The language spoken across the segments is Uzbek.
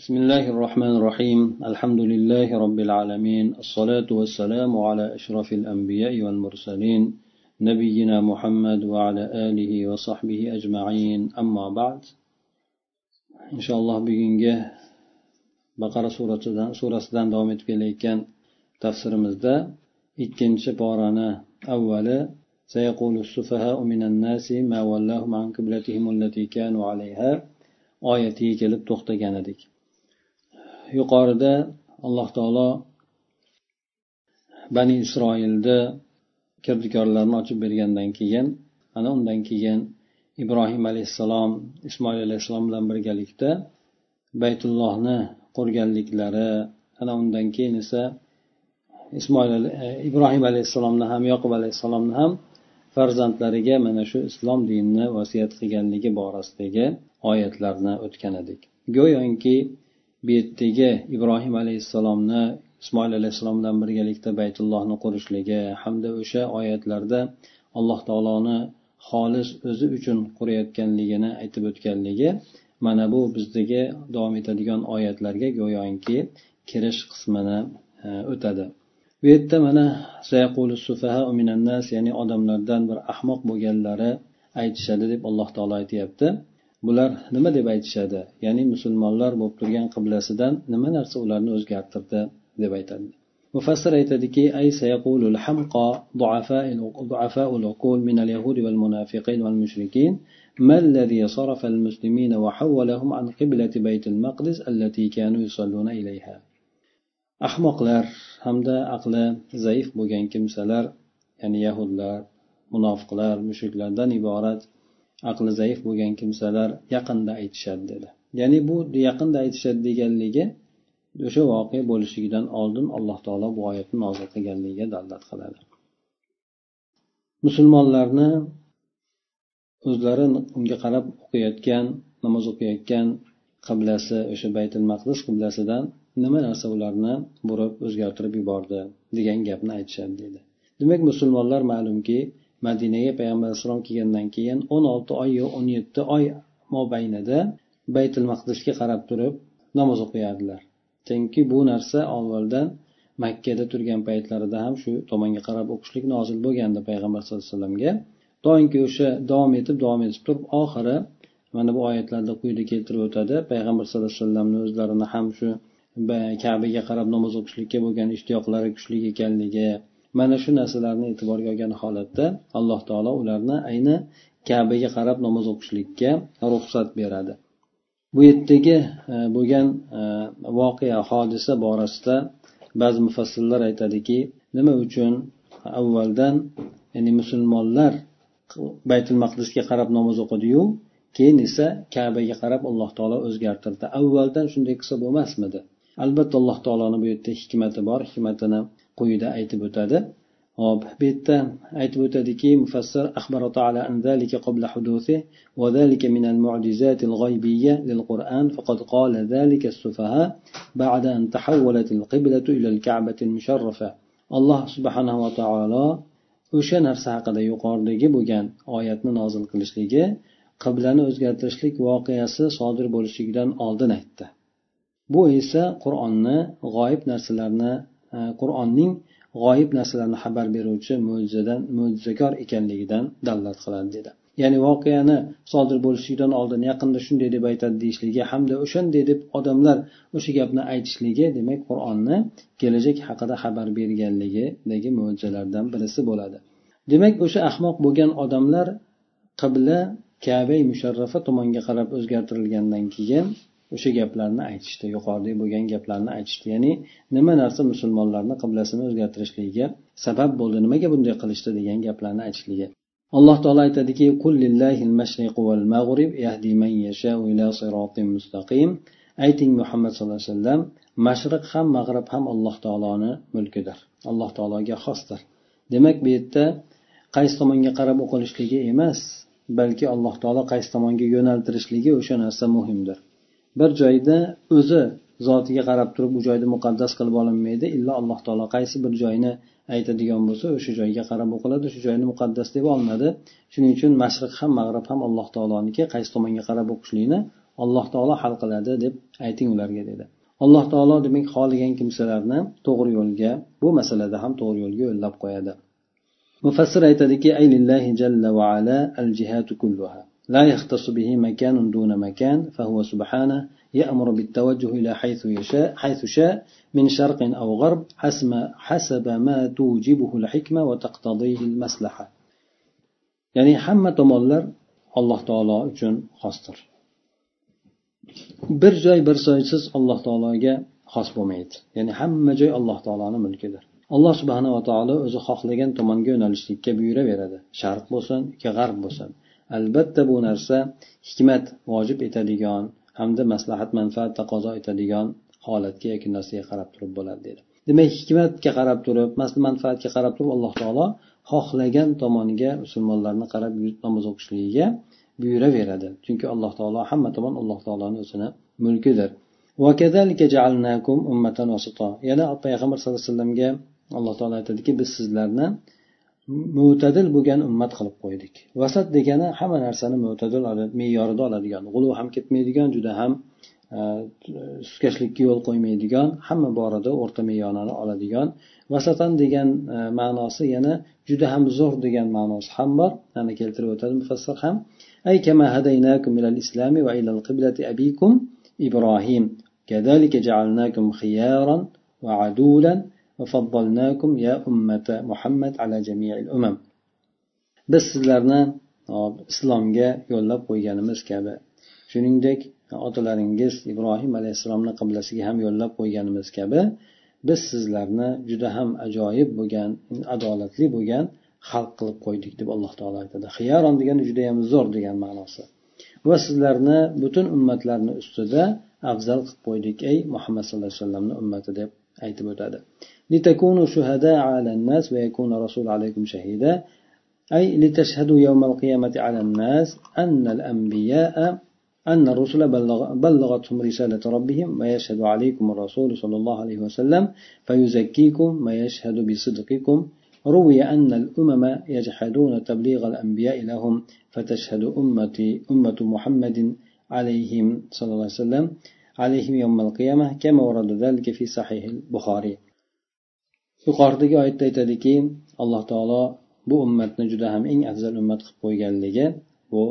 بسم الله الرحمن الرحيم. الحمد لله رب العالمين. الصلاة والسلام على أشرف الأنبياء والمرسلين نبينا محمد وعلى آله وصحبه أجمعين. أما بعد إن شاء الله بيجنجه بقرة سورة سورة سودان دوام etib تفسيرimizda ikkinchi porani avvali سيقول السفهاء من الناس ما ولاهم عن قبلتهم التي كانوا عليها. oyatiga kelib to'xtagan edik yuqorida alloh taolo bani isroilni kirdikorlarini ochib bergandan keyin ana undan keyin ibrohim alayhissalom ismoil alayhissalom bilan birgalikda baytullohni qurganliklari ana undan keyin esa ismoil e, ibrohim alayhissalomni ham yoqub alayhissalomni ham farzandlariga mana shu islom dinini vasiyat qilganligi borasidagi oyatlarni o'tgan edik. Go'yoki bu yerdagi ibrohim alayhissalomni ismoil alayhissalom bilan birgalikda baytullohni qurishligi hamda o'sha oyatlarda alloh taoloni xolis o'zi uchun qurayotganligini aytib o'tganligi mana bu bizdagi davom etadigan oyatlarga go'yoki kirish qismini e, o'tadi. Bu yerda mana ya'ni odamlardan bir ahmoq bo'lganlari aytishadi deb alloh taolo aytyapti. Bular nima deb aytishadi ya'ni musulmonlar bo'lib turgan qiblasidan nima narsa ularni o'zgartirdi deb aytadi mufassir aytadiki ay sayaqulul hamqa ضعفاء العقول من اليهود والمنافقين والمشركين ما الذي صرف المسلمين وحولهم عن قبلة بيت المقدس التي كانوا يصلون إليها ahmoqlar hamda aqli zaif bo'lgan kimsalar ya'ni yahudlar munofiqlar mushriklardan iborat aqli zaif bo'lgan kimsalar yaqinda aytishadi dedi. Ya'ni bu yaqinda aytishadi deganligi o'sha voqea bo'lishligidan oldin alloh taolo bu oyatni nozil qilganligiga dalolat qiladi. Musulmonlarni o'zlari unga qarab o'qiyotgan namoz o'qiyotgan qiblasi o'sha baytul maqdis qiblasidan nima narsa ularni burib o'zgartirib yubordi degan gapni aytishadi deydi demak musulmonlar ma'lumki madinaga payg'ambar alayhissalom kelgandan keyin o'n olti yo o'n yetti oy mobaynida baytul maqdisga qarab turib namoz o'qiyardilar. Chunki bu narsa avvaldan makkada turgan paytlarida ham shu tomonga qarab o'qishlik nozil bo'lgandi payg'ambar sallallohu alayhi vasallamga. Doimki o'sha davom etib davom etib turib oxiri mana bu oyatlarda quyida keltirib o'tadi. Payg'ambar sallallohu alayhi vasallamni o'zlarini ham shu kabaga qarab namoz o'qishlikka bo'lgan ishtiyoqlari kuchli ekanligi mana shu narsalarni e'tiborga olgan holatda alloh taolo ularni ayni kabaga qarab namoz o'qishlikka ruxsat beradi. Bu yerdagi e, bo'lgan e, voqea hodisa borasida ba'zi mufassillar aytadiki nima uchun avvaldan ya'ni musulmonlar baytul maqdisga qarab namoz o'qidiyu keyin esa kabaga qarab alloh taolo o'zgartirdi. Avvaldan shunday qilsa bo'lmasmidi? Albatta alloh taoloni bu yerda hikmati bor hikmatini quyida aytib o'tadi. Hop bu yerda aytib o'tadiki mufassir axbarota ala an zalika qabla hudusi va zalika min al mu'jizat al ghaybiyya lil qur'an faqad qala zalika sufaha ba'da an tahawwalat al qiblatu ila al ka'bati al musharrafa. Alloh subhanahu va taolo o'sha narsa haqida yuqoridagi bo'lgan oyatni nozil qilishligi qiblani o'zgartirishlik voqeasi sodir bo'lishligidan oldin aytdi. Bu esa qur'onni g'oyib narsalarni Э, qur'onning g'oyib narsalarni xabar beruvchi mo'jizadan mo'jizakor ekanligidan dalolat qiladi dedi. Ya'ni voqeani sodir bo'lishligidan oldin yaqinda shunday deb aytadi deyishligi hamda o'shanday deb odamlar o'sha gapni aytishligi demak qur'onni kelajak haqida xabar berganligidagi mo'jizalardan birisi bo'ladi. Demak o'sha ahmoq bo'lgan odamlar qibla kabai musharrafa tomonga qarab o'zgartirilgandan keyin o'sha gaplarni aytishdi yuqoridagi bo'lgan gaplarni aytishdi. Ya'ni nima narsa musulmonlarni qiblasini o'zgartirishligiga sabab bo'ldi nimaga bunday qilishdi degan gaplarni aytishligi alloh taolo aytadiki ayting muhammad sallallohu alayhi vasallam mashriq ham mag'rib ham alloh taoloni mulkidir alloh taologa xosdir. Demak bu yerda qaysi tomonga qarab o'qilishligi emas balki alloh taolo qaysi tomonga yo'naltirishligi o'sha narsa muhimdir. Bir joyda o'zi zotiga qarab turib u joyni muqaddas qilib olinmaydi. Illo alloh taolo qaysi bir joyni aytadigan bo'lsa o'sha joyga qarab o'qiladi shu joyni muqaddas deb olinadi. Shuning uchun mashriq ham mag'rib ham alloh taoloniki qaysi tomonga qarab o'qishlikni alloh taolo hal qiladi deb ayting ularga dedi. Alloh taolo demak xohlagan kimsalarni to'g'ri yo'lga bu masalada ham to'g'ri yo'lga yo'llab qo'yadi. Mufassir aytadiki aylillahi jalla va ala al jihatu kulluha. لا يختص به مكان دون مكان فهو سبحانه يأمر بالتوجه إلى حيث يشاء حيث شاء من شرق أو غرب حسب حسب ما توجبه الحكمة وتقتضيه المصلحة يعني حمى تمولر الله تعالى uchun xosdir bir joy bir soysiz alloh taologa xos bo'lmaydi ya'ni hamma joy alloh taoloni mulkidir alloh subhanava taolo o'zi xohlagan tomonga yo'nalishlikka buyuraveradi sharq bo'lsin yoki g'arb bo'lsin Albatta bu narsa hikmat vojib etadigan hamda maslahat manfaat taqozo etadigan holatga yoki narsaga qarab turib bo'ladi dedi. Demak hikmatga qarab turib manfaatga qarab turib alloh taolo xohlagan tomoniga musulmonlarni qarab namoz o'qishligiga buyuraveradi. Chunki alloh taolo hamma tomon alloh taoloni o'zini mulkidir. Yana payg'ambar sallallohu alayhi vasallamga alloh taolo aytadiki biz sizlarni mo'tadil bo'lgan ummat qilib qo'ydik vasat degani hamma narsani mo'tadil me'yorida oladigan g'ulu ham ketmaydigan juda ham e, suskashlikka yo'l qo'ymaydigan hamma borida o'rta me'yorni oladigan vasatan degan e, ma'nosi yana juda ham zo'r degan ma'nosi ham bor ana keltirib o'tadi mufassir ham أي كما هديناكم إلى الإسلام وإلى القبلة أبيكم إبراهيم كذلك جعلناكم خيارا وعدولا وفضلناكم يا أمة محمد على جميع الأمم biz sizlarni islomga yo'llab qo'yganimiz kabi shuningdek otalaringiz ibrohim alayhissalomni qiblasiga ham yo'llab qo'yganimiz kabi biz sizlarni juda ham ajoyib bo'lgan adolatli bo'lgan xalq qilib qo'ydik deb alloh taolo aytadi xiyaron degani judayam zo'r degan ma'nosi va sizlarni butun ummatlarni ustida afzal qilib qo'ydik ey muhammad sallallohu alayhi vasallamni ummati deb aytib o'tadi لتكونوا شهداء على الناس ويكون الرسول عليكم شهيدا. أي لتشهدوا يوم القيامة على الناس أن الأنبياء أن الرسل بلغ بلغتهم رسالة ربهم ويشهد عليكم الرسول صلى الله عليه وسلم فيزكيكم ويشهد بصدقكم. روي أن الأمم يجحدون تبليغ الأنبياء لهم فتشهد أمتي أمة محمد عليهم صلى الله عليه وسلم عليهم يوم القيامة كما ورد ذلك في صحيح البخاري. Yuqoridagi oyatda aytadiki alloh taolo bu ummatni juda ham eng afzal ummat qilib qo'yganligi bu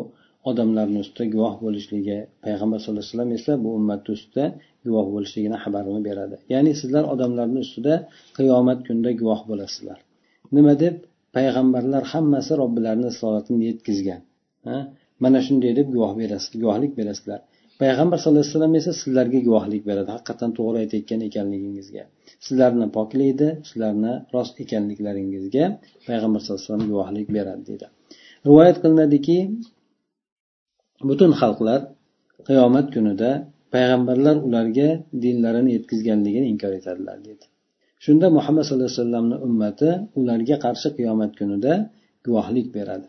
odamlarni ustida guvoh bo'lishligi payg'ambar sallallohu alayhi vasallam esa bu ummatni ustida guvoh bo'lishligini xabarini beradi. Ya'ni sizlar odamlarni ustida qiyomat kunida guvoh bo'lasizlar. Nima deb? Payg'ambarlar hammasi robbilarini risolatini yetkazgan. Mana shunday deb guvoh berasiz guvohlik berasizlar. Payg'ambar sallallohu alayhi vasallam esa sizlarga guvohlik beradi. Haqiqatdan to'g'ri aytayotgan ekanligingizga. Sizlarni poklaydi sizlarni rost ekanliklaringizga payg'ambar sallallohu alayhi vasallam guvohlik beradi deydi. Rivoyat qilinadiki butun xalqlar qiyomat kunida payg'ambarlar ularga dinlarini yetkazganligini inkor etadilar deydi. Shunda muhammad sallallohu alayhi vasallamni ummati ularga qarshi qiyomat kunida guvohlik beradi.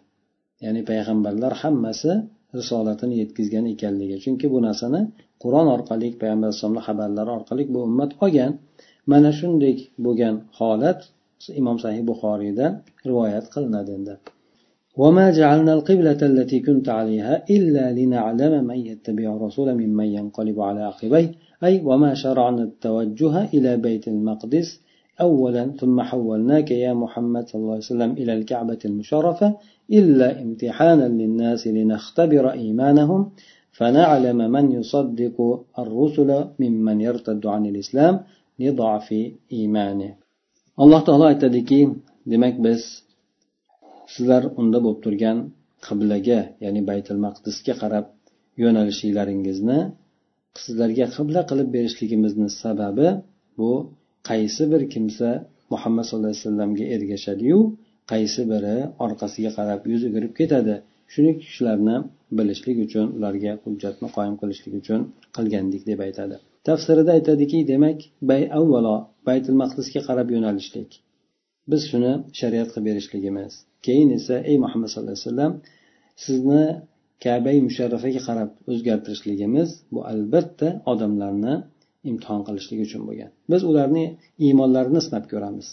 Ya'ni payg'ambarlar hammasi risolatini yetkazgan ekanligi chunki bu narsani qur'on orqali payg'ambar alayhisalomni xabarlari orqali bu ummat olgan mana shunday bo'lgan holat imom sahih buxoriyda rivoyat qilinadi endi وما جعلنا القبلة التي كنت عليها إلا لنعلم من يتبع الرسول ممن ينقلب على عقبيه أي وما شرعنا التوجه إلى بيت المقدس أولا ثم حولناك يا محمد صلى الله عليه وسلم إلى الكعبة المشرفة إلا امتحانا للناس لنختبر إيمانهم فنعلم من يصدق الرسل ممن يرتد عن الإسلام لضعف إيمانه alloh taolo aytadiki demak biz sizlar unda bo'lib turgan qiblaga ya'ni baytul maqdisga qarab yo'nalishingizni sizlarga qibla qilib berishligimizni sababi bu qaysi bir kimsa muhammad sallallohu alayhi vasallamga ergashadiyu qaysi biri orqasiga qarab yuz o'girib ketadi. Shuni kishilarni bilishlik uchun ularga hujjatni qoyim qilishlik uchun qilgandik deb aytadi. Tafsirida aytadiki demak bay avvalo baytul maqdisga qarab yo'nalishlik. Biz shuni shariat qilib berishligimiz. Keyin esa ey muhammad sallallohu alayhi vasallam sizni kabai musharrafaga qarab o'zgartirishligimiz bu albatta odamlarni imtihon qilishlik uchun bo'lgan. Biz ularni iymonlarini sinab ko'ramiz.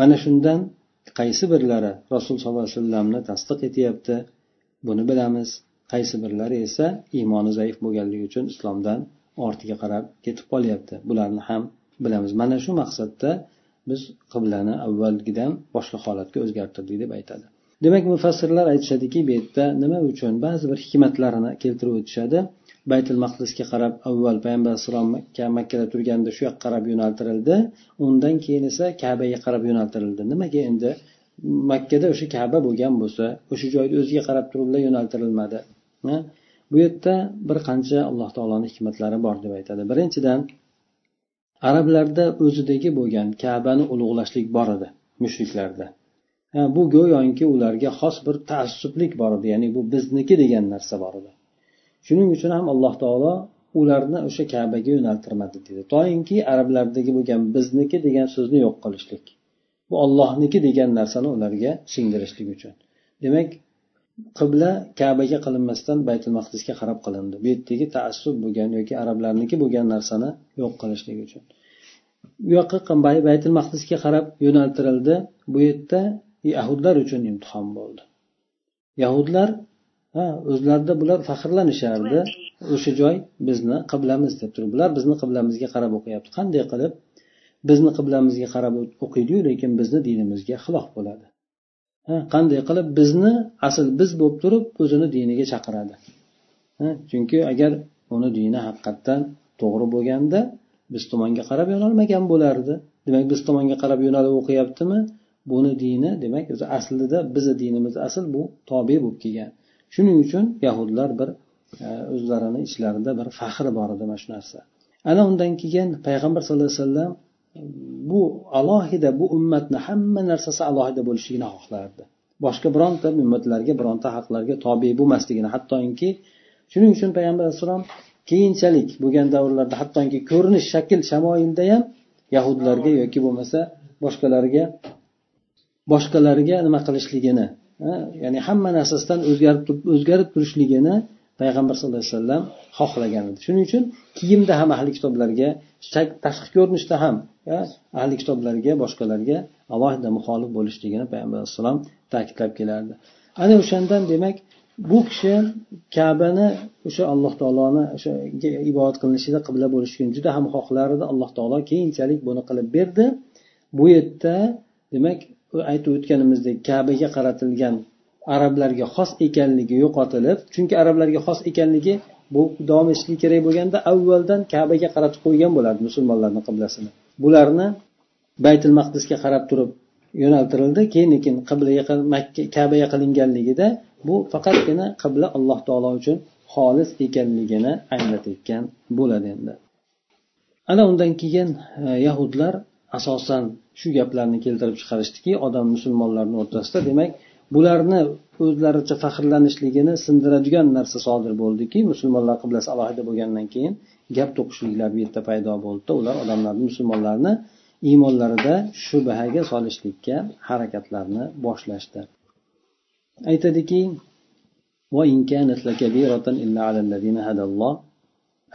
Mana shundan qaysi birlari rasul sollallohu alayhi vasallamni tasdiq etyapti buni bilamiz. Qaysi birlari esa iymoni zaif bo'lganligi uchun islomdan ortiga qarab ketib qolyapti. Bularni ham bilamiz. Mana shu maqsadda biz qiblani avvalgidan boshqa holatga o'zgartirdik deb aytadi. Demak mufassirlar aytishadiki bu yerda nima uchun ba'zi bir hikmatlarini keltirib o'tishadi? Baytul maqdisga qarab avval payg'ambar alayhissalom makkada turganda shu yoqqa qarab yo'naltirildi. Undan keyin esa kabaga qarab yo'naltirildi. Nimaga endi? Makkada o'sha kaba bo'lgan bo'lsa o'sha joyni o'ziga qarab turiblar yo'naltirilmadi. Bu yerda bir qancha alloh taoloni hikmatlari bor deb aytadi. Birinchidan arablarda o'zidagi bo'lgan kabani ulug'lashlik bor edi mushriklarda. Bu go'yoki ularga xos bir taassublik bor edi. Ya'ni bu bizniki degan narsa bor edi. Shuning uchun ham alloh taolo ularni o'sha kabaga yo'naltirmadi dedi. Toinki arablardagi bo'lgan bizniki degan so'zni yo'q qilishlik. Bu ollohniki degan narsani ularga singdirishlik uchun. Demak qibla kabaga qilinmasdan baytul maqdisga qarab qilindi. Bu yerdagi taassub bo'lgan yoki arablarniki bo'lgan narsani yo'q qilishlik uchun. U yoqqa baytul maqdisga qarab yo'naltirildi. Bu yerda yahudlar uchun imtihon bo'ldi. Yahudlar ha o'zlarida bular faxrlanishardi. O'sha joy bizni qiblamiz deb turib bular bizni qiblamizga qarab o'qiyapti. Qanday qilib? Bizni qiblamizga qarab o'qiydiyu lekin bizni dinimizga xilof bo'ladi. Qanday qilib? Bizni asl biz bo'lib turib o'zini diniga chaqiradi. Chunki agar uni dini haqiqatdan to'g'ri bo'lganda biz tomonga qarab yonolmagan bo'lardi. Demak biz tomonga qarab yo'nalib o'qiyaptimi? Buni dini demak o'zi aslida bizni dinimiz asl bu tobe bo'lib kelgan shuning uchun yahudlar bir e, o'zlarini ichlarida bir faxr bor edi mana shu narsa. Ana undan keyin payg'ambar sallallohu alayhi vasallam e, bu alohida bu ummatni hamma narsasi alohida bo'lishligini xohlardi. Boshqa bironta ummatlarga bironta xalqlarga tobe bo'lmasligini hattoki shuning uchun payg'ambar alayhissalom keyinchalik bo'lgan davrlarda hattoki ko'rinish shakl shamoyilda ham yahudlarga yoki bo'lmasa boshqalarga boshqalarga nima qilishligini ya'ni hamma narsasidan o'zgarib o'zgarib turishligini payg'ambar sallallohu alayhi vasallam xohlagan edi shuning uchun kiyimda ham ahli kitoblarga tashqi ko'rinishda ham ahli kitoblarga boshqalarga alohida muxolif bo'lishligini payg'ambar alayhissalom ta'kidlab kelardi. Ana o'shandan demak bu kishi kabani o'sha alloh taoloni o'sha ibodat qilinishida qibla bo'lishligini juda ham xohlar edi alloh taolo keyinchalik buni qilib berdi. Bu yerda demak aytib o'tganimizdek kabaga qaratilgan arablarga xos ekanligi yo'qotilib chunki arablarga xos ekanligi bu davom etishligi kerak bo'lganda avvaldan kabaga qaratib qo'ygan bo'lardi musulmonlarni qiblasini. Bularni baytul maqdisga qarab turib yo'naltirildi keyin keyin qiblaga kabaga qilinganligida bu faqatgina qibla alloh taolo uchun xolis ekanligini anglatayotgan bo'ladi endi. Ana undan keyin e, yahudlar asosan shu gaplarni keltirib chiqarishdiki odam musulmonlarni o'rtasida demak bularni o'zlaricha faxrlanishligini sindiradigan narsa sodir bo'ldiki musulmonlar qiblasi alohida bo'lgandan keyin gap to'qishliklar bu yerda paydo bo'ldida ular odamlarni musulmonlarni iymonlarida shubhaga solishlikka harakatlarni boshlashdi. Aytadiki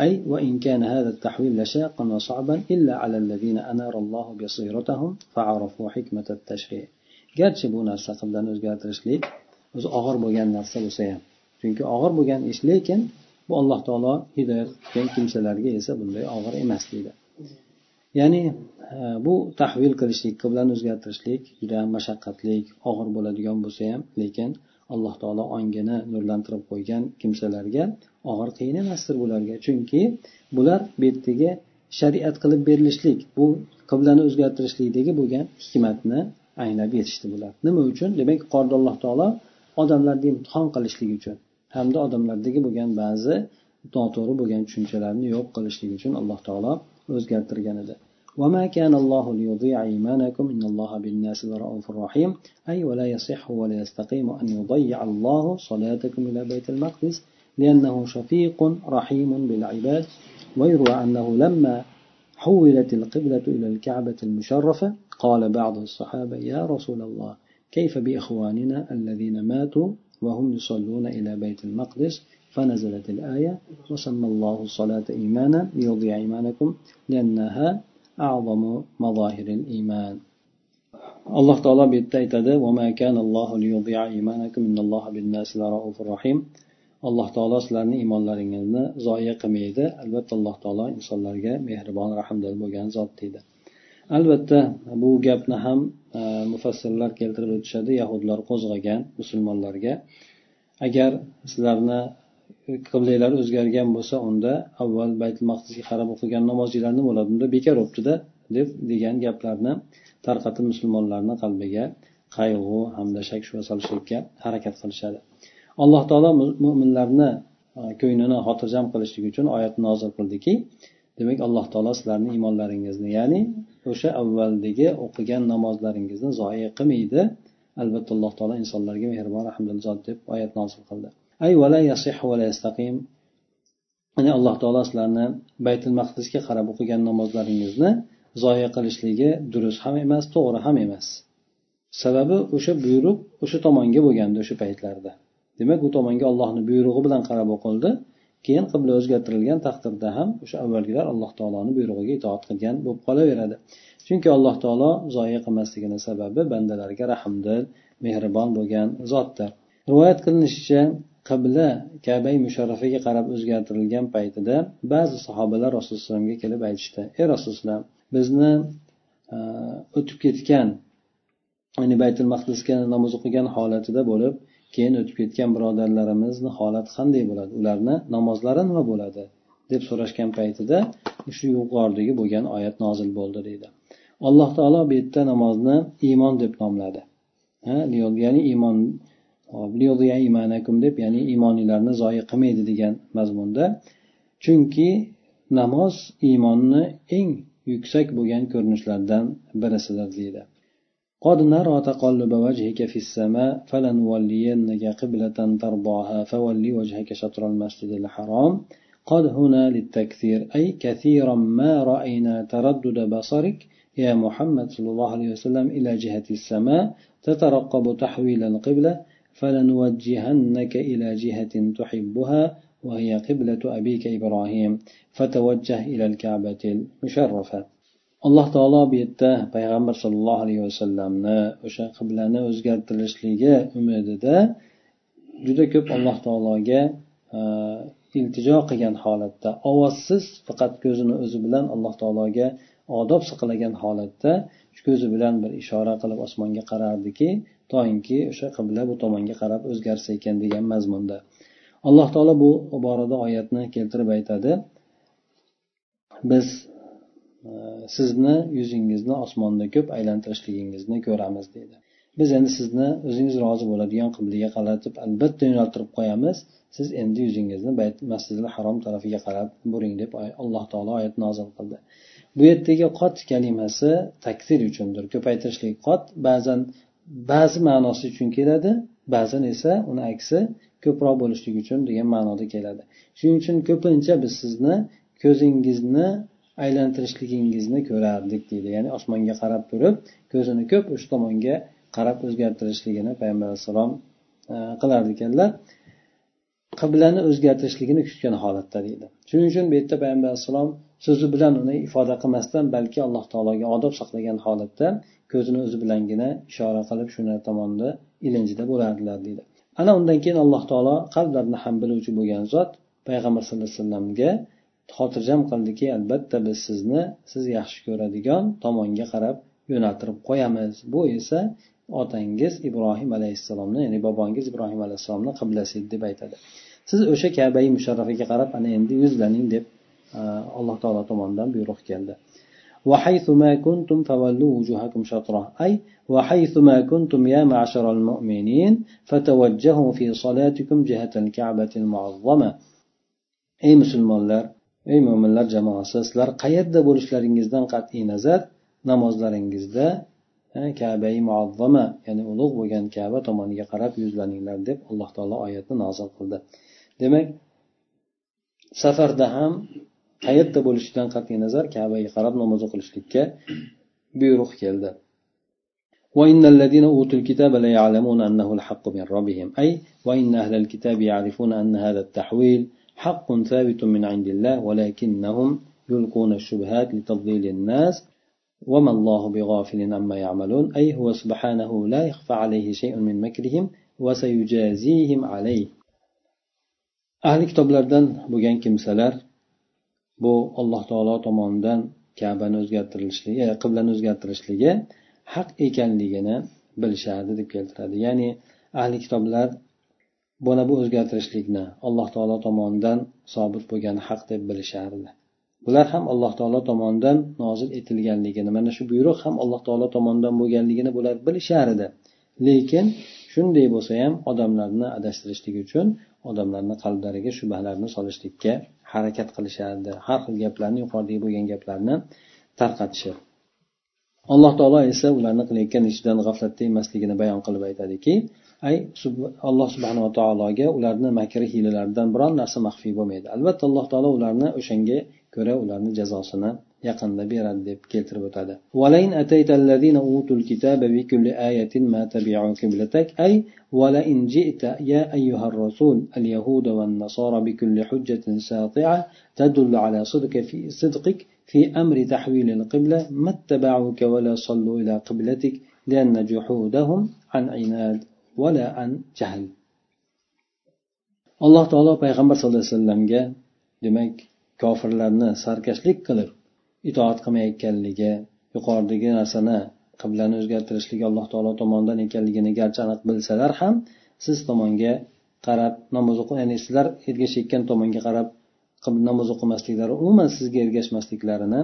أي وإن كان هذا التحويل لشاقا وصعبا إلا على الذين أنار الله بصيرتهم فعرفوا حكمة التشريع garchi bu narsa qiblani o'zgartirishlik o'zi og'ir bo'lgan narsa bo'lsa ham chunki og'ir bo'lgan ish lekin bu alloh taolo hidoyat qilgan kimsalarga esa bunday og'ir emas deydi ya'ni e, bu tahvil qilishlik qiblani o'zgartirishlik juda mashaqqatli og'ir bo'ladigan bo'lsa ham lekin alloh taolo ongini nurlantirib qo'ygan kimsalarga og'ir qiyin emasdir bularga chunki bular bu yerdagi shariat qilib berilishlik bu qiblani o'zgartirishlikdagi bo'lgan hikmatni anglab yetishdi bular nima uchun demak yuqorida alloh taolo odamlarni imtihon qilishlik uchun hamda odamlardagi bo'lgan ba'zi noto'g'ri bo'lgan tushunchalarni yo'q qilishlik uchun alloh taolo o'zgartirgan edi وما كان الله ليضيع إيمانكم إن الله بالناس لرؤوف رحيم أي ولا يصح ولا يستقيم أن يضيع الله صلاتكم إلى بيت المقدس لأنه شفيق رحيم بالعباد ويروى أنه لما حولت القبلة إلى الكعبة المشرفة قال بعض الصحابة يا رسول الله كيف بإخواننا الذين ماتوا وهم يصلون إلى بيت المقدس؟ فنزلت الآية وسمى الله الصلاة إيمانا ليضيع إيمانكم لأنها أعظم مظاهر الإيمان. alloh taolo bu yerda aytadi alloh بالناس لرؤوف رحيم. Alloh taolo sizlarni iymonlaringizni zoya qilmaydi. Albatta alloh taolo insonlarga mehribon rahmdil bo'lgan zot deydi. Albatta bu gapni ham e, mufassirlar keltirib o'tishadi yahudlar qo'zg'agan musulmonlarga. Agar sizlarni qiblanglar o'zgargan bo'lsa unda avval baytul maqdisga qarab o'qigan namozinglar nima bo'ladi unda bekor bo'libdida deb degan gaplarni tarqatib musulmonlarni qalbiga qayg'u hamda shak shubha solishlikka harakat qilishadi. Alloh taolo mo'minlarni e, ko'nglini xotirjam qilishlik uchun oyat nozil qildiki demak alloh taolo sizlarni iymonlaringizni ya'ni o'sha avvaldagi o'qigan namozlaringizni zoya qilmaydi. Albatta alloh taolo insonlarga mehribon rahmdil zot deb oyat nozil qildi. Ay vala yasih vala yastaqim. Ya'ni alloh taolo sizlarni baytul maqdisga qarab o'qigan namozlaringizni zoya qilishligi durust ham emas to'g'ri ham emas. Sababi o'sha buyruq o'sha tomonga bo'lgandi o'sha paytlarda. Demak u tomonga allohni buyrug'i bilan qarab o'qildi. Keyin qibla o'zgartirilgan taqdirda ham o'sha avvalgilar alloh taoloni buyrug'iga itoat qilgan bo'lib qolaveradi. Chunki alloh taolo zoya qilmasligini sababi bandalarga rahmdil mehribon bo'lgan zotdir. Rivoyat qilinishicha qibla kabai musharrafaga qarab o'zgartirilgan paytida ba'zi sahobalar rasululloh alayhivasallamga kelib aytishdi. Ey rasululloh bizni e, o'tib ketgan ya'ni baytul maqdisga namoz o'qigan holatida bo'lib keyin o'tib ketgan birodarlarimizni holati qanday bo'ladi? Ularni namozlari nima bo'ladi? deb so'rashgan paytida shu yuqoridagi bo'lgan oyat nozil bo'ldi deydi. Alloh taolo bu yerda namozni iymon deb nomladi. Ya'ni iymon deb ya'ni iymoninglarni zoyi qilmaydi degan mazmunda. Chunki namoz iymonni eng yuksak bo'lgan ko'rinishlardan birisidir deydi. قد نرى تقلب وجهك في السماء فلنولينك قبلة ترضاها فولي وجهك شطر المسجد الحرام قد هنا للتكثير أي كثيرا ما رأينا تردد بصرك يا محمد صلى الله عليه وسلم إلى جهة السماء تترقب تحويل القبلة فلنوجهنك إلى جهة تحبها وهي قبلة أبيك إبراهيم فتوجه إلى الكعبة المشرفة alloh taolo bu yerda payg'ambar sollallohu alayhi vasallamni o'sha qiblani o'zgartirishligi umidida juda ko'p alloh taologa e, iltijo qilgan holatda ovozsiz faqat ko'zini o'zi bilan alloh taologa odob saqlagan holatda ko'zi bilan bir ishora qilib osmonga qarardiki toinki o'sha qibla bu tomonga qarab o'zgarsa ekan degan mazmunda. Alloh taolo bu borada oyatni keltirib aytadi. Biz sizni yuzingizni osmonda ko'p aylantirishligingizni ko'ramiz deydi. Biz endi sizni o'zingiz rozi bo'ladigan qiblaga qaratib albatta yo'naltirib qo'yamiz. Siz endi yuzingizni masjidil harom tarafiga qarab buring deb alloh taolo oyat nozil qildi. Bu yerdagi qot kalimasi taksir uchundir. Ko'paytirishlik qot ba'zan ba'zi ma'nosi uchun keladi ba'zan esa uni aksi ko'proq bo'lishligi uchun degan ma'noda keladi. Shuning uchun ko'pincha biz sizni ko'zingizni aylantirishligingizni ko'rardik deydi. Ya'ni osmonga qarab turib ko'zini ko'p o'sha tomonga qarab o'zgartirishligini payg'ambar alayhissalom e, qilar ekanlar. Qiblani o'zgartirishligini kutgan holatda deydi. Shuning uchun bu yerda payg'ambar alayhissalom so'zi bilan uni ifoda qilmasdan balki alloh taologa odob saqlagan holatda ko'zini o'zi bilangina ishora qilib shuni tomonda ilinjida bo'lardilar deydi. Ana undan keyin alloh taolo qalblarni ham biluvchi bo'lgan zot payg'ambar sallallohu alayhi vasallamga xotirjam qildiki albatta biz sizni siz yaxshi ko'radigan tomonga qarab yo'naltirib qo'yamiz bu esa otangiz ibrohim alayhissalomni ya'ni bobongiz ibrohim alayhissalomni qiblasi deb aytadi siz o'sha kabai musharrafaga qarab ana endi yuzlaning deb alloh taolo tomonidan buyruq keldi وحيث ما كنتم فولوا وجوهكم شطرة أي وحيث ما كنتم يا معشر المؤمنين فتوجهوا في صلاتكم جهة الكعبة المعظمة أي مسلمان ey mo'minlar jamoasi sizlar qayerda bo'lishlaringizdan qat'iy nazar namozlaringizda kabai muazzama ya'ni ulug' bo'lgan kaba tomoniga qarab yuzlaninglar deb alloh taolo oyatni nozil qildi demak safarda ham qayerda bo'lishidan qat'iy nazar kabaga qarab namoz o'qilishlikka buyruq keldi وإن الذين أوتوا الكتاب لا يعلمون أنه الحق من ربهم أي وإن أهل الكتاب يعرفون أن هذا التحويل حق ثابت من عند الله ولكنهم يلقون الشبهات لتضليل الناس وما الله بغافل عما يعملون أي هو سبحانه لا يخفى عليه شيء من مكرهم وسيجازيهم عليه ahli kitoblardan bo'lgan kimsalar bu alloh taolo tomonidan kabani o'zgartirilishligi qiblani o'zgartirishligi haq ekanligini bilishardi deb keltiradi ya'ni ahli kitoblar buni bu o'zgartirishlikni alloh taolo tomonidan sobit bo'lgan haq deb bilishardi. Bular ham alloh taolo tomonidan nozil etilganligini mana shu buyruq ham alloh taolo tomonidan bo'lganligini bular bilishar edi lekin shunday bo'lsa ham odamlarni adashtirishlik uchun odamlarni qalblariga shubhalarni solishlikka harakat qilishardi. Har xil gaplarni yuqoridagi bo'lgan gaplarni tarqatishi. Alloh taolo esa ularni qilayotgan ishidan g'aflatda emasligini bayon qilib aytadiki ay alloh subhanava taologa ularni makri hiylalaridan biron narsa maxfiy bo'lmaydi albatta alloh taolo ularni o'shanga ko'ra ularni jazosini yaqinda beradi deb keltirib o'tadi أي ولئن جئت يا أيها الرسول اليهود والنصارى بكل حجة ساطعة تدل على صدق في صدقك في أمر تحويل القبلة ما اتبعوك ولا صلوا إلى قبلتك لأن جحودهم عن عناد vala jahl alloh taolo payg'ambar sallallohu alayhi vasallamga demak kofirlarni sarkashlik qilib itoat qilmayotganligi yuqoridagi narsani qiblani o'zgartirishligi alloh taolo tomonidan ekanligini garchi aniq bilsalar ham siz tomonga qarab namoz o'qi ya'ni sizlar ergashayotgan tomonga qarab namoz o'qimasliklari umuman sizga ergashmasliklarini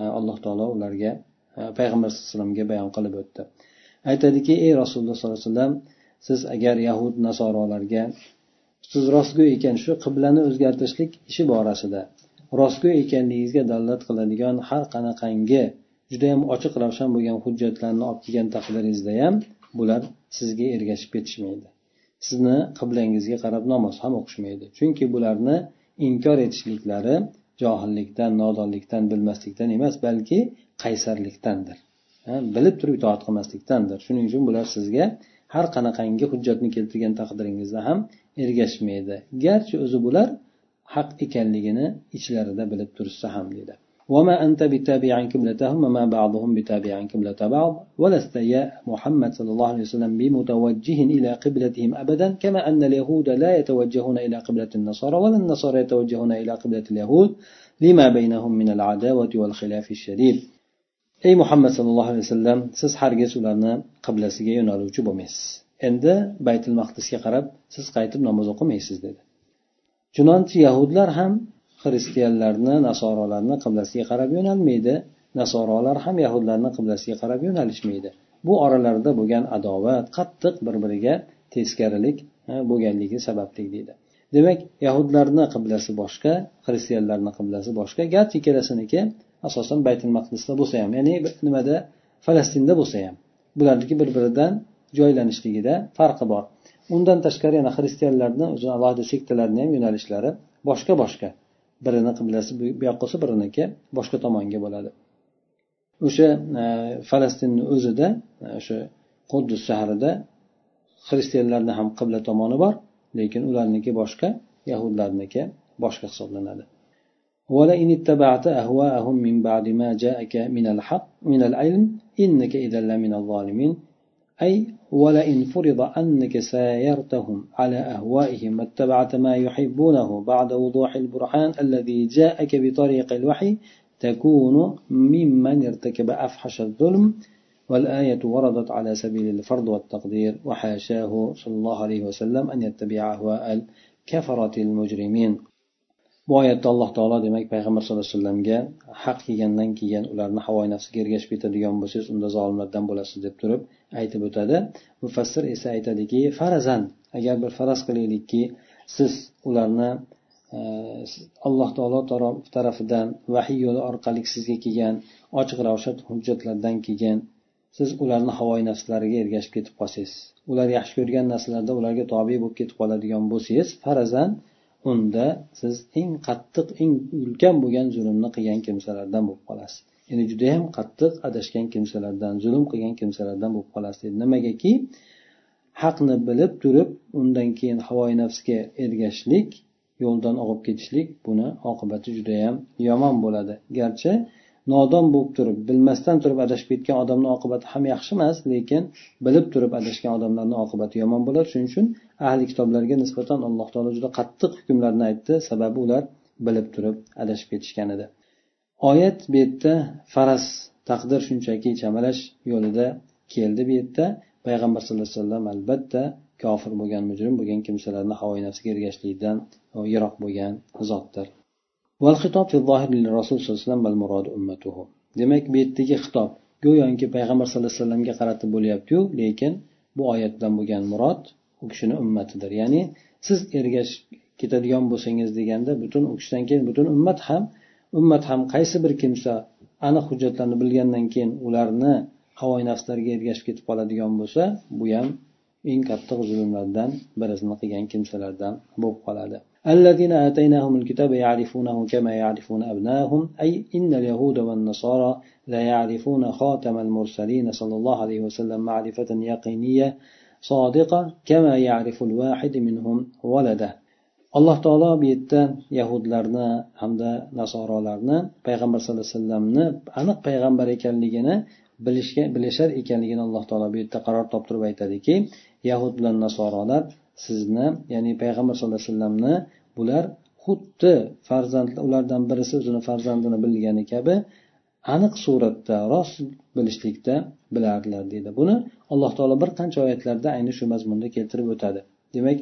e, alloh taolo ularga e, payg'ambar sallallohu alayhi vasallamga bayon qilib o'tdi. Aytadiki ey rasululloh sollallohu alayhi vasallam siz agar yahud nasorolarga siz rostgo'y ekan shu qiblani o'zgartirishlik ishi borasida rostgo'y ekanligingizga dalolat qiladigan har qanaqangi judayam ochiq ravshan bo'lgan hujjatlarni olib kelgan taqdiringizda ham bular sizga ergashib ketishmaydi. Sizni qiblangizga qarab namoz ham o'qishmaydi. Chunki bularni inkor etishliklari johillikdan nodonlikdan bilmaslikdan emas balki qaysarlikdandir. Bilib turib itoat qilmaslikdandir. Shuning uchun bular sizga har qanaqangi hujjatni keltirgan taqdiringizda ham ergashmaydi. Garchi o'zi bular haq ekanligini ichlarida bilib turishsa ham deydi. وما أنت بتابع قبلتهم وما بعضهم بتابع قبلة بعض ولست يا محمد صلى الله عليه وسلم بمتوجه إلى قبلتهم أبدا كما أن اليهود لا يتوجهون إلى قبلة النصارى ولا النصارى يتوجهون إلى قبلة اليهود لما بينهم من العداوة والخلاف الشديد ey muhammad sallallohu alayhi vasallam siz hargiz ularni qiblasiga yo'naluvchi bo'lmaysiz. Endi baytul maqdisga qarab siz qaytib namoz o'qimaysiz dedi. Chunonchi yahudlar ham xristianlarni nasorolarni qiblasiga qarab yo'nalmaydi. Nasorolar ham yahudlarni qiblasiga qarab yo'nalishmaydi. Bu oralarida bo'lgan adovat qattiq bir biriga teskarilik bo'lganligi sababli deydi demak yahudlarni qiblasi boshqa xristianlarni qiblasi boshqa. Garchi ikkalasiniki asosan baytul maqdisda bo'lsa ham ya'ni nimada falastinda bo'lsa ham bularniki bir biridan joylanishligida farqi bor. Undan tashqari yana xristianlarni o'zi alohida sektalarni ham yo'nalishlari boshqa boshqa birini qiblasi bu yoqqa bo'lsa biriniki boshqa tomonga bo'ladi. O'sha e, falastinni o'zida e, o'sha quddus shahrida xristianlarni ham qibla tomoni bor lekin ularniki boshqa yahudlarniki boshqa hisoblanadi. ولئن اتبعت أهواءهم من بعد ما جاءك من الحق من العلم إنك إذا لمن الظالمين. أي ولئن فرض أنك سايرتهم على أهوائهم واتبعت ما يحبونه بعد وضوح البرهان الذي جاءك بطريق الوحي تكون ممن ارتكب أفحش الظلم. والآية وردت على سبيل الفرض والتقدير وحاشاه صلى الله عليه وسلم أن يتبع أهواء الكفرة المجرمين. Bu oyatda alloh taolo demak payg'ambar sallallohu alayhi vasallamga haq kelgandan keyin ularni havoyi nafsiga ergashib ketadigan bo'lsangiz unda zolimlardan bo'lasiz deb turib aytib o'tadi. Mufassir esa aytadiki farazan agar bir faraz qilaylikki siz ularni e, alloh taolo tarafidan vahiy yo'li orqali sizga kelgan ochiq ravshan hujjatlardan keyin siz ularni havoyi nafslariga ergashib ketib qolsangiz ular yaxshi ko'rgan narsalarda ularga tobe bo'lib ketib qoladigan bo'lsangiz farazan unda siz eng qattiq eng ulkan bo'lgan zulmni qilgan kimsalardan bo'lib qolasiz. Ya'ni judayam qattiq adashgan kimsalardan zulm qilgan kimsalardan bo'lib qolasiz dedi. Nimagaki? Haqni bilib turib undan keyin havoyi nafsga ergashishlik yo'ldan og'ib ketishlik buni oqibati judayam yomon bo'ladi. Garchi nodon bo'lib turib bilmasdan turib adashib ketgan odamni oqibati ham yaxshi emas lekin bilib turib adashgan odamlarni oqibati yomon bo'ladi. Shuning uchun ahli kitoblarga nisbatan alloh taolo juda qattiq hukmlarni aytdi. Sababi ular bilib turib adashib ketishgan edi. Oyat bu yerda faraz taqdir shunchaki chamalash yo'lida keldi bu yerda. Payg'ambar sallallohu alayhi vasallam albatta kofir bo'lgan mujrim bo'lgan kimsalarni havoyi nafsiga ergashishlikdan yiroq bo'lgan zotdir. rasul sallallohu alayhi vasallam demak bu yerdagi xitob go'yoki payg'ambar sallallohu alayhi vasallamga qaratib bo'lyaptiyu lekin bu oyatdan bo'lgan murod u kishini ummatidir. Ya'ni siz ergashib ketadigan bo'lsangiz deganda butun u kishidan keyin butun ummat ham ummat ham qaysi bir kimsa aniq hujjatlarni bilgandan keyin ularni havoyi nafslariga ergashib ketib qoladigan bo'lsa bu ham eng katta zulmlardan birini qilgan kimsalardan bo'lib qoladi. الذين آتيناهم الكتاب يعرفونه كما يعرفون أبناءهم أي إن اليهود والنصارى لا يعرفون خاتم المرسلين صلى الله عليه وسلم معرفة يقينية صادقة كما يعرف الواحد منهم ولده alloh taolo bu yerda yahudlarni hamda nasorolarni payg'ambar sallallohu alayhi vasallamni aniq payg'ambar ekanligini bilishga bilishar ekanligini alloh taolo bu yerda qaror toptirib aytadiki yahud bilan nasorolar sizni ya'ni payg'ambar sallallohu alayhi vasallamni bular xuddi farzand ulardan birisi o'zini farzandini bilgani kabi aniq suratda rost bilishlikda bilardilar deydi. Buni alloh taolo bir qancha oyatlarda ayni shu mazmunda keltirib o'tadi. Demak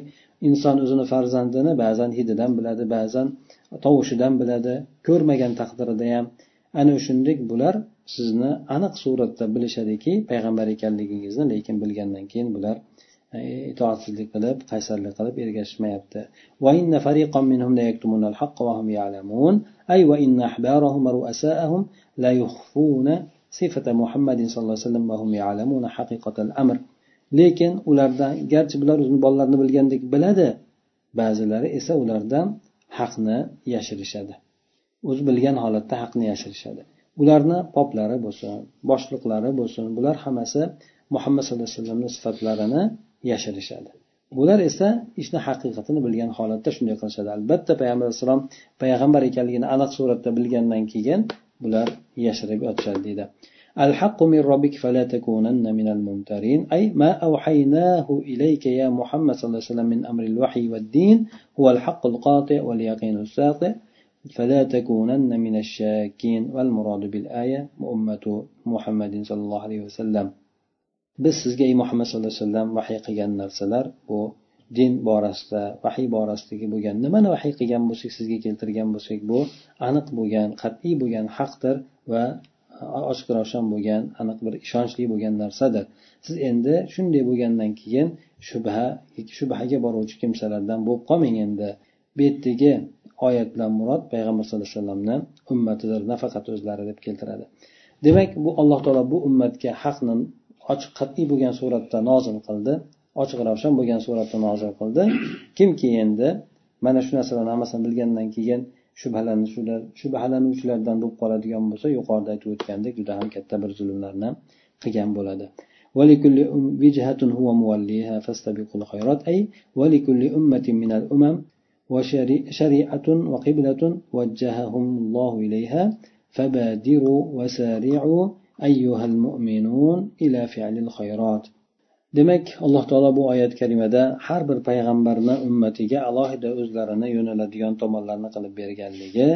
inson o'zini farzandini ba'zan hididan biladi ba'zan tovushidan biladi ko'rmagan taqdirida ham. Ana shunday bular sizni aniq suratda bilishadiki payg'ambar ekanligingizni lekin bilgandan keyin bular itoatsizlik qilib qaysarlik qilib ergashishmayapti أي وإن أحبارهم ورؤساءهم لا يخفون صفة محمد صلى الله عليه وسلم وهم يعلمون حقيقة الأمر lekin ulardan garchi bular o'zini bolalarini bilgandek biladi ba'zilari esa ulardan haqni yashirishadi o'zi bilgan holatda haqni yashirishadi ularni poplari bo'lsin boshliqlari bo'lsin bular hammasi muhammad sallallohu alayhi vasallamni sifatlarini yashirishadi bular esa ishni haqiqatini bilgan holatda shunday qilishadi albatta payg'ambar alayhissalom payg'ambar ekanligini aniq suratda bilgandan keyin bular yashirib yotishadi deydi الحق من ربك فلا تكونن من الممترين أي ما أوحيناه إليك يا محمد صلى الله عليه وسلم من أمر الوحي والدين هو الحق القاطع واليقين الساطع فلا تكونن من الشاكين والمراد بالآية أمة محمد صلى الله عليه وسلم biz sizga ey muhammad sallallohu alayhi vasallam vahiy qilgan narsalar bu din borasida vahiy borasidagi bo'lgan nimani vahiy qilgan bo'lsak sizga keltirgan bo'lsak bu aniq bo'lgan qat'iy bo'lgan haqdir va ochiq ravshan bo'lgan aniq bir ishonchli bo'lgan narsadir. Siz endi shunday bo'lgandan keyin shubha shubhaga boruvchi kimsalardan bo'lib qolmang endi. Bu yerdagi oyat bilan murod payg'ambar sallallohu alayhi vasallamni ummatidir nafaqat o'zlari deb keltiradi. Demak bu alloh taolo bu ummatga haqni ochiq qat'iy bo'lgan suratda nozil qildi ochiq ravshan bo'lgan suratda nozil qildi kimki endi mana shu narsalarni hammasini bilgandan keyin shubhalanuvchilardan bo'lib qoladigan bo'lsa yuqorida aytib o'tgandek juda ham katta bir zulmlarni qilgan bo'ladi ولكل وجهة هو موليها فاستبقوا الخيرات أي ولكل أمة من الأمم وشريعة وقبلة وجههم الله إليها فبادروا وسارعوا ayyuhal mu'minun ila fi'lil khayrat demak alloh taolo bu oyat karimada har bir payg'ambarni ummatiga alohida o'zlarini yo'naladigan tomonlarni qilib berganligi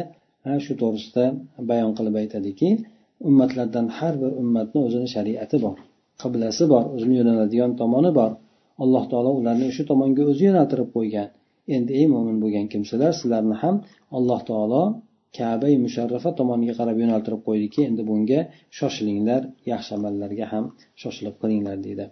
shu to'g'risida bayon qilib aytadiki ummatlardan har bir ummatni o'zini shariati bor qiblasi bor o'zini yo'naladigan tomoni bor. Alloh taolo ularni shu tomonga o'zi yo'naltirib qo'ygan. Endi ey mo'min bo'lgan kimsalar sizlarni ham alloh taolo kabai musharrafa tomoniga qarab yo'naltirib qo'ydiki endi bunga shoshilinglar yaxshi amallarga ham shoshilib qilinglar deydi.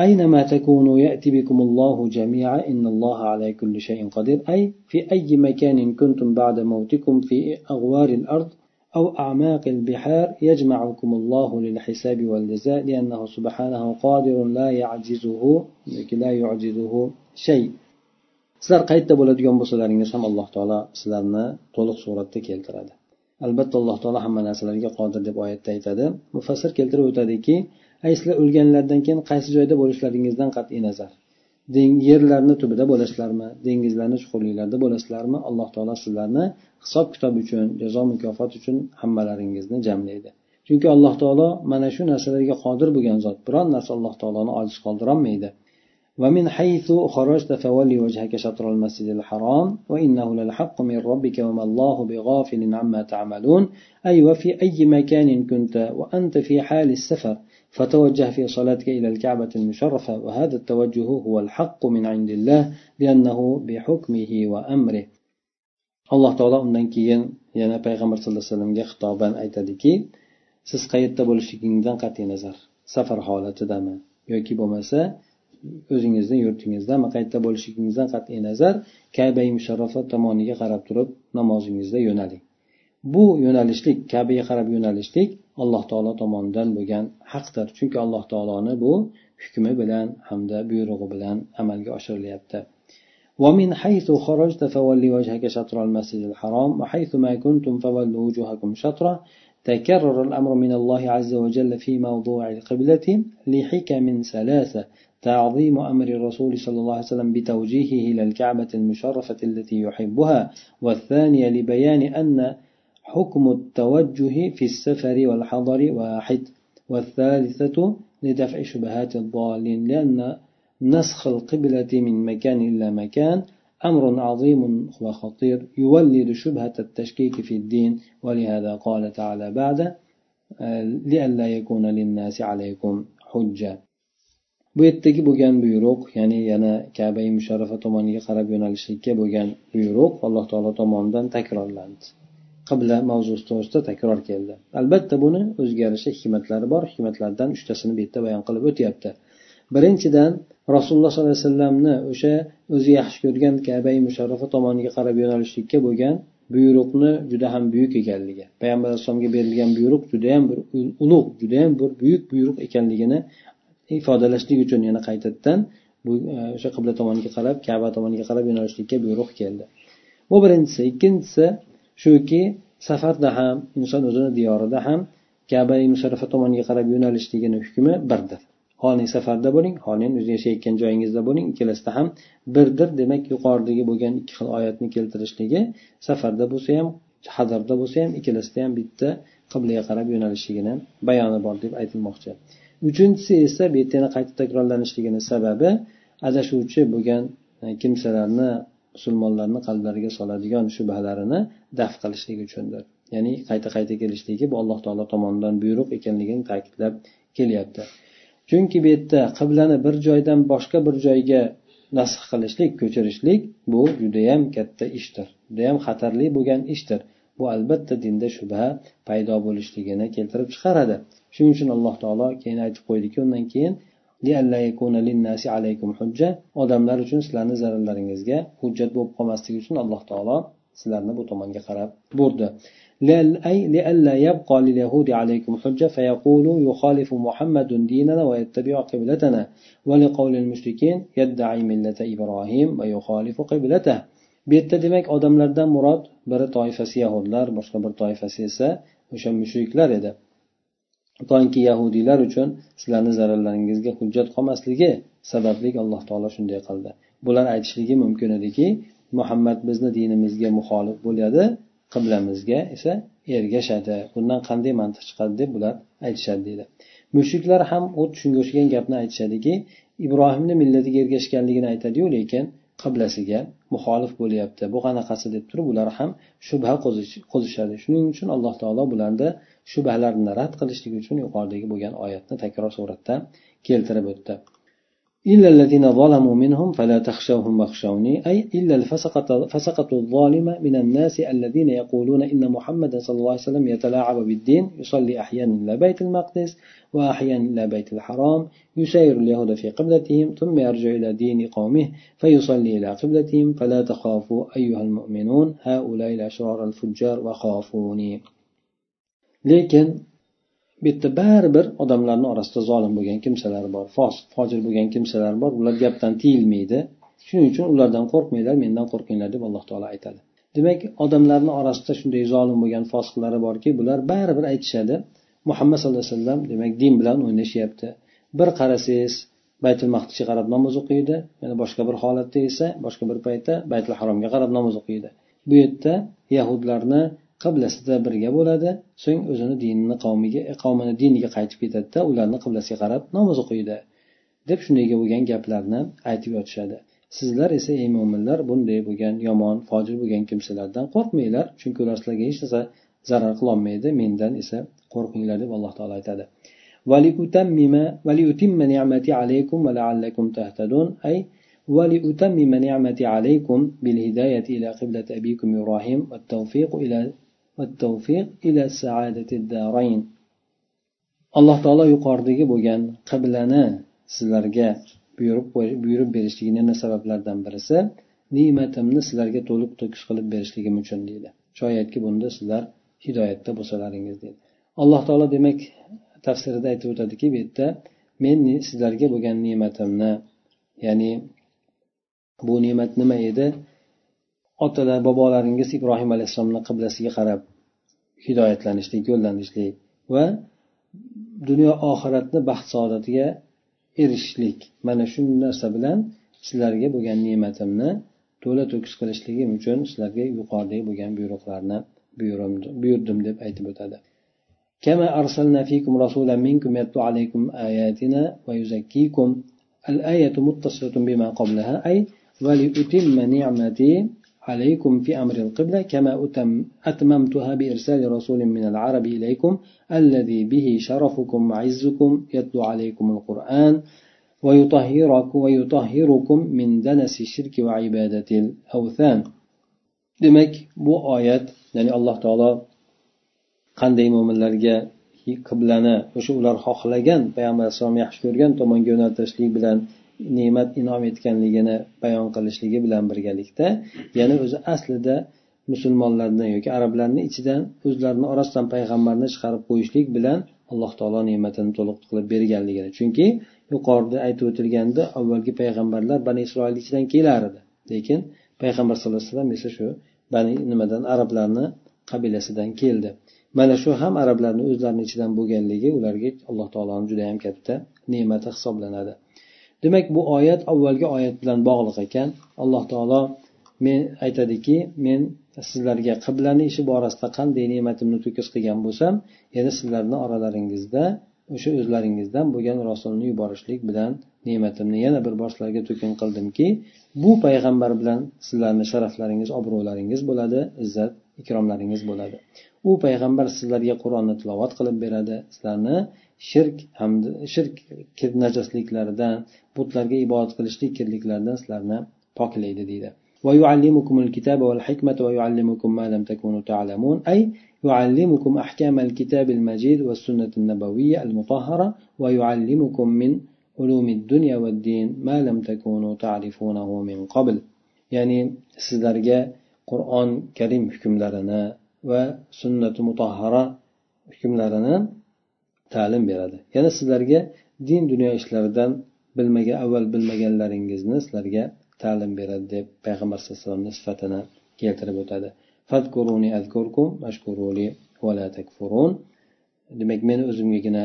أينما تكونوا يأتي بكم الله جميعا إن الله على كل شيء قدير أي في أي مكان كنتم بعد موتكم في أغوار الأرض أو أعماق البحار يجمعكم الله للحساب والجزاء لأنه سبحانه قادر لا يعجزه لا يعجزه شيء sizlar qayerda bo'ladigan bo'lsalaringiz ham alloh taolo sizlarni to'liq suratda keltiradi. Albatta alloh taolo hamma narsalarga qodir deb oyatda aytadi. Mufassir keltirib o'tadiki ay sizlar o'lganlaridan keyin qaysi joyda bo'lishlaringizdan qat'iy nazar. Yerlarni tubida bo'lasizlarmi? Dengizlarni chuqurliklarida bo'lasizlarmi? Alloh taolo sizlarni hisob kitob uchun jazo mukofot uchun hammalaringizni jamlaydi. Chunki alloh taolo mana shu narsalarga qodir bo'lgan zot biron narsa alloh taoloni ojiz qoldirolmaydi. ومن حيث خرجت فولي وجهك شطر المسجد الحرام وإنه للحق من ربك وما الله بغافل عما تعملون. أي وفي أي مكان كنت وأنت في حال السفر فتوجه في صلاتك إلى الكعبة المشرفة. وهذا التوجه هو الحق من عند الله لأنه بحكمه وأمره. alloh taolo undan keyin yana payg'ambar sallallohu alayhi vasallamga xitoban aytadiki siz qayerda bo'lishligingizdan qat'iy nazar. Safar holatidami yoki bo'lmasa o'zingizni yurtingizdami qayerda bo'lishligingizdan qat'iy nazar kabai musharrafa tomoniga qarab turib namozingizda yo'naling bu yo'nalishlik kabaga qarab yo'nalishlik alloh taolo tomonidan bo'lgan haqdir chunki alloh taoloni bu hukmi bilan hamda buyrug'i bilan amalga oshirilyapti ومن حيث خرجت فولي وجهك شطر المسجد الحرام وحيث ما كنتم فولوا وجوهكم شطره تكرر الأمر من الله عز وجل في موضوع القبلة لحكم ثلاثة تعظيم أمر الرسول صلى الله عليه وسلم بتوجيهه إلى الكعبة المشرفة التي يحبها والثانية لبيان أن حكم التوجه في السفر والحضر واحد والثالثة لدفع شبهات الضالين لأن نسخ القبلة من مكان إلى مكان أمر عظيم وخطير يولد شبهة التشكيك في الدين ولهذا قال تعالى بعد لئلا يكون للناس عليكم حجة bu yerdagi bo'lgan buyruq ya'ni yana kabai musharrafa tomoniga qarab yo'nalishlikka bo'lgan buyruq alloh taolo tomonidan takrorlandi qibla mavzusi to'g'risida takror keldi albatta buni o'ziga yarasha hikmatlari bor hikmatlardan uchtasini bu yerda bayon qilib o'tyapti birinchidan rasululloh sollallohu alayhi vasallamni o'sha o'zi yaxshi ko'rgan kabai musharrafa tomoniga qarab yo'nalishlikka bo'lgan buyruqni juda ham buyuk ekanligi payg'ambar alayhissalomga berilgan buyruq judayam bir ulug' judayam bir buyuk buyruq ekanligini ifodalashlik uchun yana qaytadan bu e, o'sha qibla tomoniga qarab kaba tomoniga qarab yo'nalishlikka buyruq keldi. Bu birinchisi. Ikkinchisi shuki safarda ham inson o'zini diyorida ham kaba musharrafa tomoniga qarab yo'nalishligini hukmi birdir. Holing safarda bo'ling holing o'zi yashayotgan joyingizda bo'ling. Ikkalasida ham birdir demak yuqoridagi bo'lgan ikki xil oyatni keltirishligi safarda bo'lsa ham hadarda bo'lsa ham ikkalasida ham bitta qiblaga qarab yo'nalishligini bayoni bor deb aytilmoqchi. Uchinchisi esa bu yerda yana qayta takrorlanishligini sababi adashuvchi bo'lgan e, kimsalarni musulmonlarni qalblariga soladigan shubhalarini daf qilishlik uchundir. Ya'ni qayta qayta kelishligi bu alloh taolo tomonidan buyruq ekanligini ta'kidlab kelyapti. Chunki bu yerda qiblani bir joydan boshqa bir joyga nasx qilishlik ko'chirishlik bu judayam katta ishdir. Judayam xatarli bo'lgan ishdir. Bu albatta dinda shubha paydo bo'lishligini keltirib chiqaradi. Shuning uchun alloh taolo keyin aytib qo'ydiki undan keyin odamlar uchun sizlarni zararlaringizga hujjat bo'lib qolmasligi uchun alloh taolo sizlarni bu tomonga qarab burdi. أي لئلا يبقى لليهود عليكم حجة فيقولوا يخالف محمد ديننا ويتبع قبلتنا ولقول المشركين يدعي ملة إبراهيم ويخالف قبلته bu yerda demak odamlardan murod biri toifasi yahudlar boshqa bir toifasi esa o'sha mushriklar edi toinki yahudiylar uchun sizlarni zararlaringizga hujjat qolmasligi sababli alloh taolo shunday qildi bular aytishligi mumkin ediki muhammad bizni dinimizga muxolif bo'ladi qiblamizga esa ergashadi. Bundan qanday mantiq chiqadi deb bular aytishadi deydi. Mushriklar ham xuddi shunga o'xshagan gapni aytishadiki ibrohimni millatiga ergashganligini aytadiyu lekin qiblasiga muxolif bo'lyapti. Bu qanaqasi deb turib ular ham shubha qo'zishadi. Shuning uchun alloh taolo bularni shubhalarni rad qilishlik uchun yuqoridagi bo'lgan oyatni takror suratda keltirib o'tdi. إلا الذين ظلموا منهم فلا تخشوهم واخشوني أي إلا الفسقة فسقة الظالم من الناس الذين يقولون إن محمد صلى الله عليه وسلم يتلاعب بالدين يصلي أحيانا إلى بيت المقدس وأحيانا إلى بيت الحرام يسير اليهود في قبلتهم ثم يرجع إلى دين قومه فيصلي إلى قبلتهم فلا تخافوا أيها المؤمنون هؤلاء الأشرار الفجار وخافوني. lekin bu yerda baribir odamlarni orasida zolim bo'lgan kimsalar bor fosiq fojir bo'lgan kimsalar bor. Ular gapdan tiyilmaydi. Shuning uchun ulardan qo'rqmanglar mendan qo'rqinglar deb alloh taolo aytadi. Demak odamlarni orasida shunday zolim bo'lgan fosiqlari borki bular baribir aytishadi. Muhammad sallallohu alayhi vasallam demak din bilan o'ynashyapti. Bir qarasangiz baytul maqdisga qarab namoz o'qiydi yana boshqa bir holatda esa boshqa bir paytda baytul haromga qarab namoz o'qiydi. Bu yerda yahudlarni qiblasida birga bo'ladi so'ng o'zini dinini qavmiga qavmini diniga qaytib ketadida ularni qiblasiga qarab namoz o'qiydi deb shundayga bo'lgan gaplarni aytib yotishadi sizlar esa ey mo'minlar bunday bo'lgan yomon fojir bo'lgan kimsalardan qo'rqmanglar chunki ular sizlarga hech narsa zarar qilolmaydi mendan esa qo'rqinglar deb alloh taolo aytadi وليتم نعمتي عليكم ولعلكم تهتدون أي ولأتمم نعمتي عليكم بالهداية إلى قبلة أبيكم إبراهيم والتوفيق إلى والتوفيق إلى سعادة الدارين alloh taolo yuqoridagi bo'lgan qiblani sizlarga buyurib buyurib berishligini yana sabablardan birisi ne'matimni sizlarga to'liq to'kis qilib berishligim uchun deydi shoyatki bunda sizlar hidoyatda bo'lsalaringiz deydi alloh taolo demak tafsirida aytib o'tadiki bu yerda men sizlarga bo'lgan ne'matimni ya'ni bu ne'mat nima edi otalar bobolaringiz ibrohim alayhissalomni qiblasiga qarab hidoyatlanishlik yo'llanishlik va dunyo oxiratni baxt saodatiga erishishlik mana shu narsa bilan sizlarga bo'lgan ne'matimni to'la to'kis qilishligim uchun sizlarga yuqoridagi bo'lgan buyruqlarni buyurdim deb aytib o'tadi كما أرسلنا فيكم رسولا منكم يتلو عليكم آياتنا ويزكيكم الآية متصلة بما قبلها أي ولأتم نعمتي عليكم في أمر القبلة كما أتم أتممتها بإرسال رسول من العرب إليكم الذي به شرفكم وعزكم يتلو عليكم القرآن ويطهركم ويطهركم من دنس الشرك وعبادة الأوثان demak bu oyat ya'ni alloh taolo qanday mo'minlarga qiblani o'sha ular xohlagan payg'ambar alayhissalom yaxshi ko'rgan tomonga yo'naltirishlik bilan ne'mat inom etganligini bayon qilishligi bilan birgalikda yana o'zi aslida musulmonlarni yoki arablarni ichidan o'zlarini orasidan payg'ambarni chiqarib qo'yishlik bilan alloh taolo ne'matini to'liq qilib berganligini. Chunki yuqorida aytib o'tilganda avvalgi payg'ambarlar bani isroil ichidan kelar edi lekin payg'ambar sallallohu alayhi vasallam esa shu bani nimadan arablarni qabilasidan keldi. Mana shu ham arablarni o'zlarini ichidan bo'lganligi ularga alloh taoloni judayam katta ne'mati hisoblanadi. Demak bu oyat avvalgi oyat bilan bog'liq ekan. Alloh taolo men aytadiki men sizlarga qiblani ishi borasida qanday ne'matimni to'kis qilgan bo'lsam yana sizlarni oralaringizda o'sha o'zlaringizdan bo'lgan rasulni yuborishlik bilan ne'matimni yana bir bor sizlarga to'kin qildimki bu payg'ambar bilan sizlarni sharaflaringiz obro'laringiz bo'ladi izzat ikromlaringiz bo'ladi. U payg'ambar sizlarga qur'onni tilovat qilib beradi sizlarni shirk hamda shirk najosliklaridan butlarga ibodat qilishlik kirliklaridan sizlarni poklaydi deydi ويعلمكم الكتاب والحكمة ويعلمكم ما لم تكونوا تعلمون أي يعلمكم أحكام الكتاب المجيد والسنة النبوية المطهرة ويعلمكم من علوم الدنيا والدين ما لم تكونوا تعرفونه من قبل يعني sizlarga qur'on karim hukmlarini va sunnati mutahhara hukmlarini ta'lim beradi. Yana sizlarga din dunyo ishlaridan bilmagan avval bilmaganlaringizni sizlarga ta'lim beradi deb payg'ambar sallallohu alayhi vasallamni sifatini keltirib o'tadi. Demak meni o'zimgagina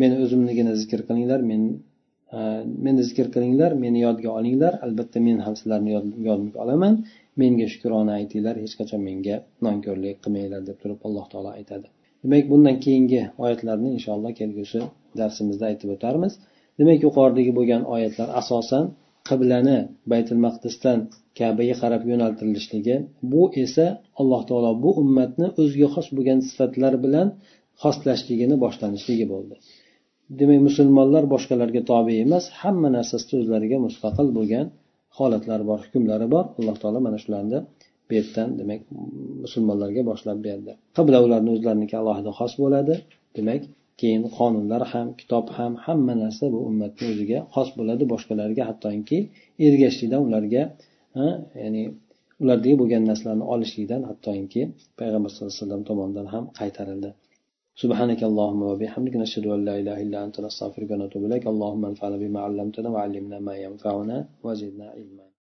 meni o'zimnigina zikr qilinglar men e, meni zikr qilinglar meni yodga olinglar. Albatta men ham sizlarni yodimga olaman. Menga shukrona aytinglar hech qachon menga nonko'rlik qilmanglar deb turib alloh taolo aytadi. Demak bundan keyingi oyatlarni inshaalloh kelgusi darsimizda aytib o'tarmiz. Demak yuqoridagi bo'lgan oyatlar asosan qiblani baytul maqdisdan kabaga qarab yo'naltirilishligi bu esa alloh taolo bu ummatni o'ziga xos bo'lgan sifatlar bilan xoslashligini boshlanishligi bo'ldi. Demak musulmonlar boshqalarga tobe emas hamma narsasida o'zlariga mustaqil bo'lgan holatlari bor hukmlari bor. Alloh taolo mana shularni bu yerdan demak musulmonlarga boshlab berdi qibla ularni o'zlariniki alohida xos bo'ladi demak keyin qonunlar ham kitob ham hamma narsa bu ummatni o'ziga xos bo'ladi boshqalarga hattoki ergashishlikdan ularga ya'ni ulardagi bo'lgan narsalarni olishlikdan hattoki payg'ambar sallallohu alayhi vasallam tomonidan ham qaytarildi سبحانك اللهم وبحمدك نشهد أن لا إله إلا أنت نستغفرك ونتوب إليك اللهم انفعنا بما علمتنا وعلمنا ما ينفعنا وزدنا علما